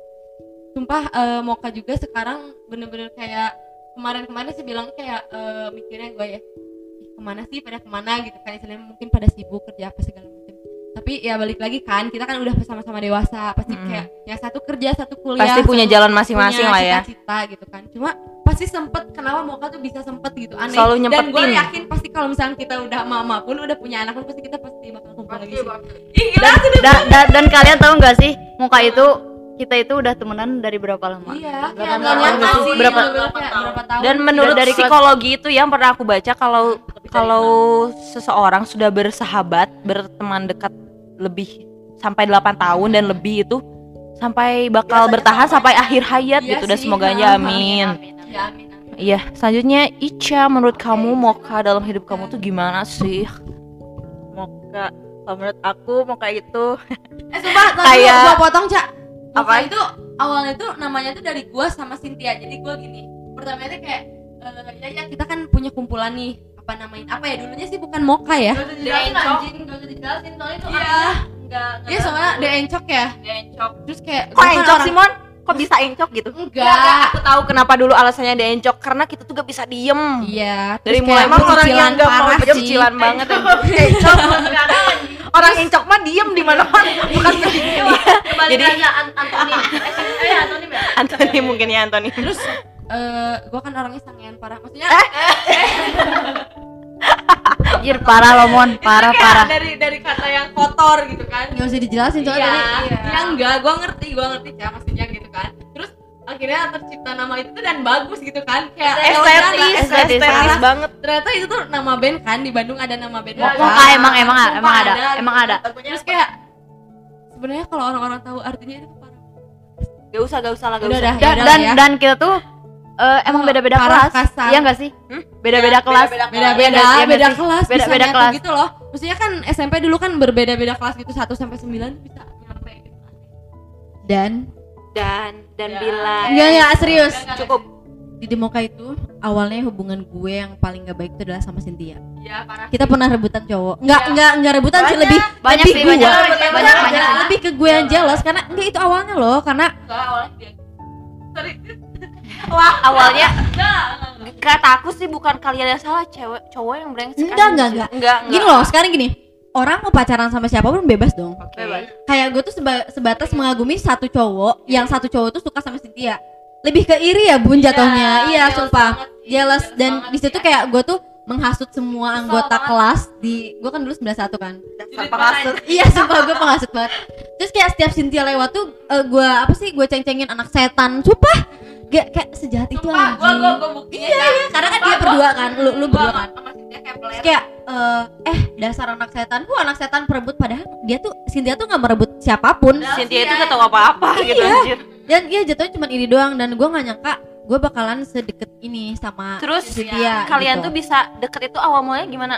sumpah eh, Moka juga sekarang bener-bener kayak kemarin-kemarin sih bilang kayak eh, mikirnya gue ya "Ih, ke mana sih? Pada ke mana? gitu kan istilahnya mungkin pada sibuk kerja apa segala macam. Tapi ya balik lagi kan kita kan udah sama-sama dewasa pasti Mm. kayak yang satu kerja satu kuliah pasti punya satu jalan masing-masing lah ya. cita-cita gitu kan. Cuma pasti sempet kenapa Moka tuh bisa sempet gitu aneh. Selalu dan gue nyempetin. yakin pasti kalau misalnya kita udah mama pun udah punya anak pun pasti kita pasti bakal kumpul lagi sih. dan, da- da- dan kalian tahu nggak sih muka itu kita itu udah temenan dari berapa lama? Iya Delapan nggak tahun? nyangka sih. Berapa- berapa tahun? dan menurut Dari psikologi itu yang pernah aku baca kalau kalau seseorang sudah bersahabat berteman dekat lebih sampai 8 tahun dan lebih itu sampai bakal bertahan sampai akhir hayat Iya gitu dan semoga aja amin. ya amin amin. Iya selanjutnya Ica menurut kamu Moka dalam hidup kamu tuh gimana sih? Moka kalau menurut aku Moka itu eh sumpah Kayak- gua potong cak Apa? Itu awalnya tuh namanya tuh dari gua sama Cynthia. Jadi gua gini pertama itu kayak eh, ya ya kita kan punya kumpulan nih apa namain apa ya dulunya sih bukan Moka ya? Dijelasin, anjing gak usah dijelasin soalnya itu iya. iya soalnya dia encok ya. Encok terus kayak kok kan encok orang- Simon kok bisa encok gitu? Enggak. Aku tahu kenapa dulu alasannya dia encok karena kita tuh gak bisa diem. Iya dari mulai emang orang yang gak mau parah sih. kecilan banget encok. Orang encok mah diem di mana mana bukan jadi Antoni eh Antoni ya Anthony mungkin ya Anthony terus eh gua kan orangnya sangean parah. Maksudnya anjir parah lo mon parah kayak parah dari dari kata yang kotor gitu kan nggak usah dijelasin iya, soalnya tadi iya. ya enggak gua ngerti gua ngerti ya maksudnya gitu kan terus akhirnya tercipta nama itu tuh dan bagus gitu kan kayak estetis estetis estetis banget ternyata itu tuh nama band kan di Bandung ada nama band. Moka. Moka, emang- emang- Sumpah emang ada, emang ada. terus kayak sebenarnya kalau orang-orang tahu artinya itu parah gak usah gak usah lah gak usah udah. dan ya. dan kita tuh eh, emang Oh, beda-beda kelas? kasar. iya nggak sih? Hmm? beda-beda Iya, kelas. beda-beda beda-beda Iya, iya, beda iya. kelas Beda-beda kelas. gitu loh. Maksudnya kan SMP dulu kan berbeda-beda kelas gitu 1 sampai 9 bisa nyampe gitu. dan? Dan dan Ya. bila. Enggak enggak serius cukup. Di Demoka itu awalnya hubungan gue yang paling gak baik itu adalah sama Cynthia. Iya, parah. Kita pernah rebutan cowok. Nggak nggak nggak rebutan sih lebih banyak lebih sih gue banyak. Enggak, banyak banyak banyak. lebih ke gue yang jealous karena enggak itu awalnya loh karena wah awalnya kata aku sih bukan kalian yang salah cewek cowok yang brengsek Enggak, enggak, enggak. enggak gini loh sekarang gini. Orang mau pacaran sama siapa pun bebas dong. Bebas. Kayak gue tuh seba- sebatas mengagumi satu cowok yang satu cowok tuh suka sama Cynthia. Lebih ke iri ya bun jatuhnya. Iya sumpah. jealous. Dan di situ kayak gue tuh menghasut semua anggota kelas di gue kan dulu 91 kan. Dasar pengasut iya sumpah gue penghasut banget. Terus kayak setiap Cynthia lewat tuh eh, gue apa sih gue ceng-cengin anak setan. Sumpah Gak, kayak sejahat itu Sumpah, anjing gua gua gua buktinya Iya, iya, karena kan dia berdua kan, lu lu berdua kan. kayak kayak eh, eh dasar anak setan, gua anak setan perebut padahal dia tuh Cynthia tuh nggak merebut siapa pun. Cynthia itu gak tahu apa-apa gitu Iya. anjir Dan dia jatuhnya cuma iri doang dan gua nggak nyangka gue bakalan sedeket ini sama terus Cynthia. kalian gitu. tuh bisa deket itu awal mulanya gimana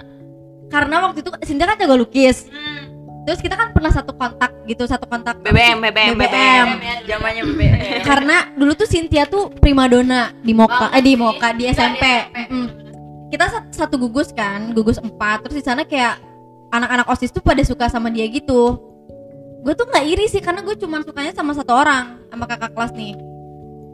karena waktu itu Cynthia kan jago lukis. Terus kita kan pernah satu kontak gitu, satu kontak BBM BBM BBM. zamannya BBM karena dulu tuh Cynthia tuh primadona di Moka eh di Moka di SMP. Mm. Kita sat- satu gugus kan, gugus empat. Terus di sana kayak anak-anak osis tuh pada suka sama dia gitu. Gue tuh nggak iri sih karena gue cuma sukanya sama satu orang, sama kakak kelas nih.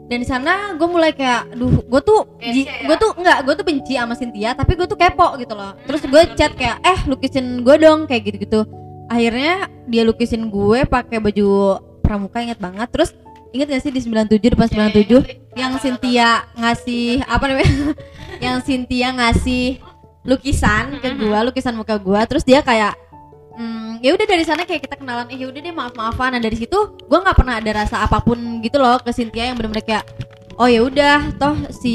Dan di sana gue mulai kayak, duh, gue tuh, gue tuh nggak, gue tuh benci sama Cynthia, tapi gue tuh kepo gitu loh. Terus gue chat kayak, eh lukisin gue dong kayak gitu-gitu. Akhirnya dia lukisin gue pakai baju pramuka inget banget. Terus inget gak sih di 97 depan 97 yang Cynthia ngasih apa namanya? yang Cynthia ngasih lukisan ke gua, lukisan muka gua. Terus dia kayak Hmm, ya udah dari sana kayak kita kenalan eh ya udah deh maaf maafan nah dari situ gua nggak pernah ada rasa apa pun gitu loh ke Cynthia yang bener-bener kayak oh ya udah toh si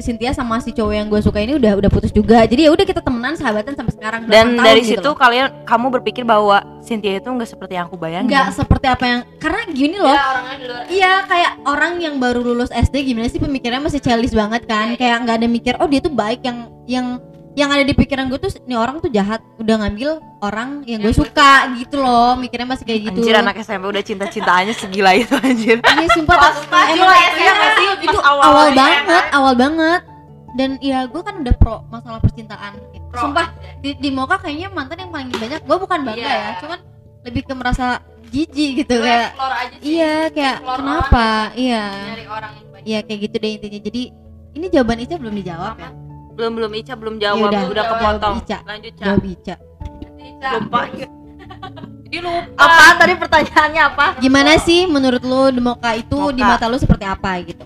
Cynthia sama si cowok yang gue suka ini udah udah putus juga. Jadi ya udah kita temenan sahabatan sampai sekarang dan 8 tahun dari gitu situ loh. kalian kamu berpikir bahwa Cynthia itu nggak seperti yang aku bayangin. Nggak seperti apa yang karena gini loh. Orangnya di luar Iya kayak orang yang baru lulus SD gimana sih pemikirannya masih childish banget kan? Kayak nggak ada mikir oh dia tuh baik yang yang yang ada di pikiran gue tuh nih orang tuh jahat. Udah ngambil orang yang gue suka gitu loh. Mikirnya masih kayak gitu. Anjir anak SMP udah cinta-cintaannya segila itu anjir. Iya sumpah. Emang lah ya, iya, nggak sih? itu Pas awal awal ya, banget awal banget. Dan ya gue kan udah pro masalah percintaan. Sumpah di, di Moka kayaknya mantan yang paling banyak. Gue bukan bangga Iya. ya cuman lebih ke merasa jijik gitu kayak explore aja sih iya kayak Explore kenapa? iya. nyari orang yang baik Iya kayak gitu deh intinya. Jadi ini jawaban Ica belum dijawab ya. Belum belum Ica belum jawab. Yaudah, udah. Kepotong. Ica. lanjut Ca Jawab Ica. lupa. Jadi lupa. Apa? Tadi pertanyaannya apa? Gimana sih menurut lu Demoka itu Moka. di mata lu seperti apa gitu?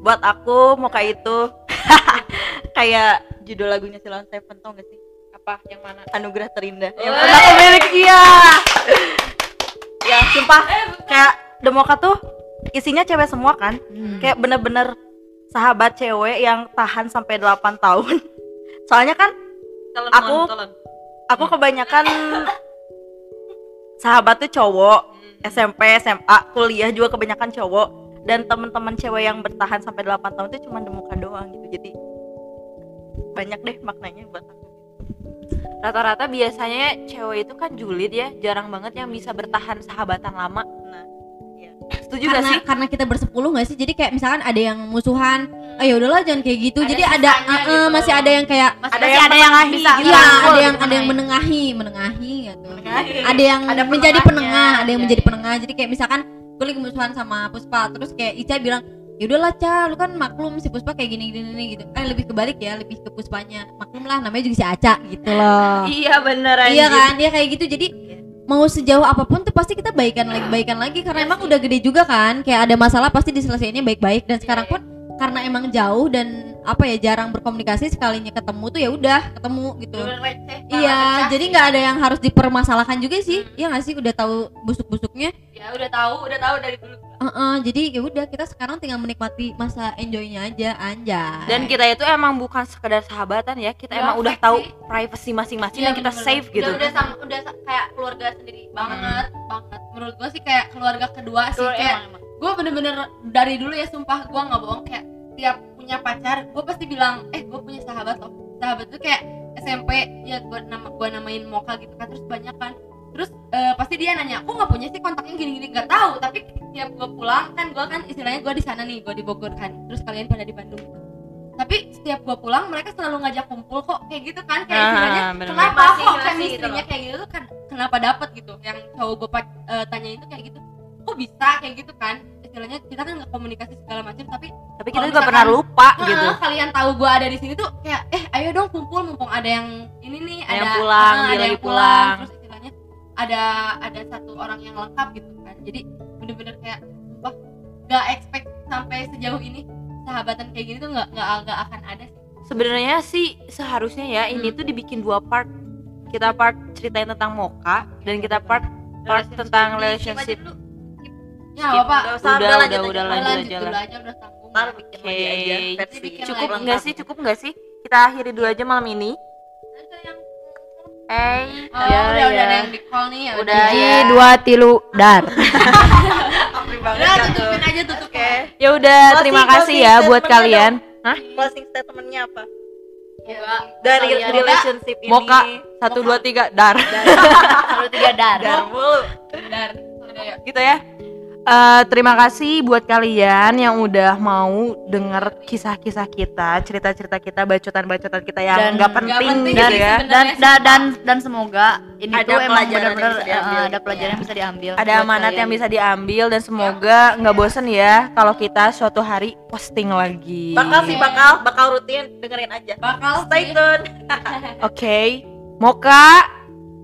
buat aku muka itu. Kayak judul lagunya Silon Seven tau gak sih? Apa? Yang mana? Anugerah terindah. Yang pernah aku miliki iya. Ya sumpah. Kayak Demoka tuh isinya cewek semua kan? Kayak bener-bener sahabat cewek yang tahan sampai 8 tahun. Soalnya kan aku aku kebanyakan sahabat tuh cowok. SMP SMA kuliah juga kebanyakan cowok. Dan teman-teman cewek yang bertahan sampai 8 tahun itu cuma Demoka doang gitu. Jadi banyak deh maknanya buat aku. Rata-rata biasanya cewek itu kan julid ya jarang banget yang bisa bertahan sahabatan lama. Nah iya setuju gak Karena sih karena kita bersepuluh nggak sih? Jadi kayak misalkan ada yang musuhan, oh ya udahlah jangan kayak gitu. Ada Jadi ada eh, eh, gitu. masih ada yang kayak masih ada, yang menengahi bisa gitu. Iya, ada yang ada yang menengahi, menengahi gitu. Menengahi. Ada yang Ada menjadi penengah, ada yang Iya, menjadi iya. penengah. Jadi kayak misalkan gue lagi musuhan sama Puspa, terus kayak Ica bilang, "Ya udahlah, Ca, lu kan maklum si Puspa kayak gini gini, gini gitu." Eh lebih kebalik ya, lebih ke Puspanya. Maklum lah namanya juga si Aca gitu loh. iya bener iya kan? Dia kayak gitu. Jadi mau sejauh apa pun tuh pasti kita baikan lagi baikan lagi. Karena emang udah gede juga kan. Kayak ada masalah pasti diselesaikannya baik-baik. Dan sekarang pun karena emang jauh dan apa ya jarang berkomunikasi sekalinya ketemu tuh ya udah ketemu gitu. Receh, iya jadi nggak ada yang harus dipermasalahkan juga sih. Iya nggak sih udah tahu busuk-busuknya. Ya udah tahu udah tahu dari dulu. Heeh, jadi ya udah kita sekarang tinggal menikmati masa enjoynya aja anjay. Dan kita itu emang bukan sekedar sahabatan ya, kita Udah emang udah tahu sih. privacy masing-masing dan kita bener-bener. save gitu. udah udah sama udah kayak keluarga sendiri banget banget. Menurut gua sih kayak keluarga kedua sih kayak emang, emang. gue bener-bener dari dulu ya sumpah gue nggak bohong kayak tiap punya pacar gue pasti bilang eh gue punya sahabat loh sahabat tuh kayak SMP ya gue nama gue namain Moka gitu kan terus banyak kan. Terus eh, pasti dia nanya aku nggak punya sih kontaknya gini-gini nggak tahu tapi tiap gue pulang kan gue kan istilahnya gue di sana nih gue di Bogor kan terus kalian pada di Bandung. Tapi setiap gue pulang mereka selalu ngajak kumpul kok kayak gitu kan kayak Ah, istilahnya kenapa Masih- kok masih chemistry-nya gitu kayak gitu kan kenapa dapet gitu? Yang cowok gue tanya itu kayak gitu. Kok bisa? Kayak gitu kan istilahnya kita kan nggak komunikasi segala macam tapi Tapi kita juga pernah lupa "Ah, gitu. kalian tahu gue ada di sini tuh kayak eh ayo dong kumpul mumpung ada yang ini nih Ada ada yang pulang, ah, ada yang pulang. terus istilahnya ada ada satu orang yang lengkap gitu kan jadi bener-bener kayak wah nggak expect sampai sejauh ini sahabatan kayak gini tuh nggak nggak nggak akan ada sih Sebenarnya sih seharusnya ya ini tuh dibikin dua part. Kita part ceritain tentang Moka dan kita part part tentang relationship. Ya apa Udah, udah, udah, udah, udah lanjut lanjut aja dulu lah. aja udah tanggung Ntar bikin Oke. lagi aja versi Cukup nggak sih? Cukup nggak sih? Kita akhiri dulu aja malam ini. Eh, Oh, Ya, udah udah ya. ada yang di call nih ya Udah, ya. dua tilu dar Apri banget udah kan tutupin aja tutup Oke. ya udah terima kasih ya buat kalian. Hah? Closing statementnya apa? ya, Dari Kalian- relationship ini. Moka satu dua tiga dar. satu tiga dar Dar mulu. dar udah gitu ya. Eh, terima kasih buat kalian yang udah mau denger kisah-kisah kita, cerita-cerita kita, bacotan-bacotan kita yang Dan- nggak penting, penting gitu sih ya. dan da- dan dan semoga ini Ada tuh emang benar-benar eh, ada pelajaran yang bisa diambil Ada amanat kalian. yang bisa diambil dan semoga nggak bosen ya kalau kita suatu hari posting lagi. Bakal sih bakal bakal rutin dengerin aja. bakal Stay tune. Oke, Moka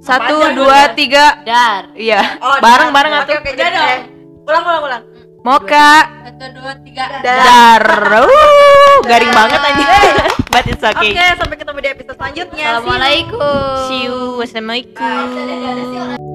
satu dua tiga, dar iya. Oh, Bareng-bareng Oke atuh. oke Udah jadi dong. eh, Ulang ulang ulang. Moka satu dua tiga dar, uh, garing banget aja. But it's Oke, okay. sampai ketemu di episode selanjutnya. See you. assalamualaikum See you. Wassalamualaikum.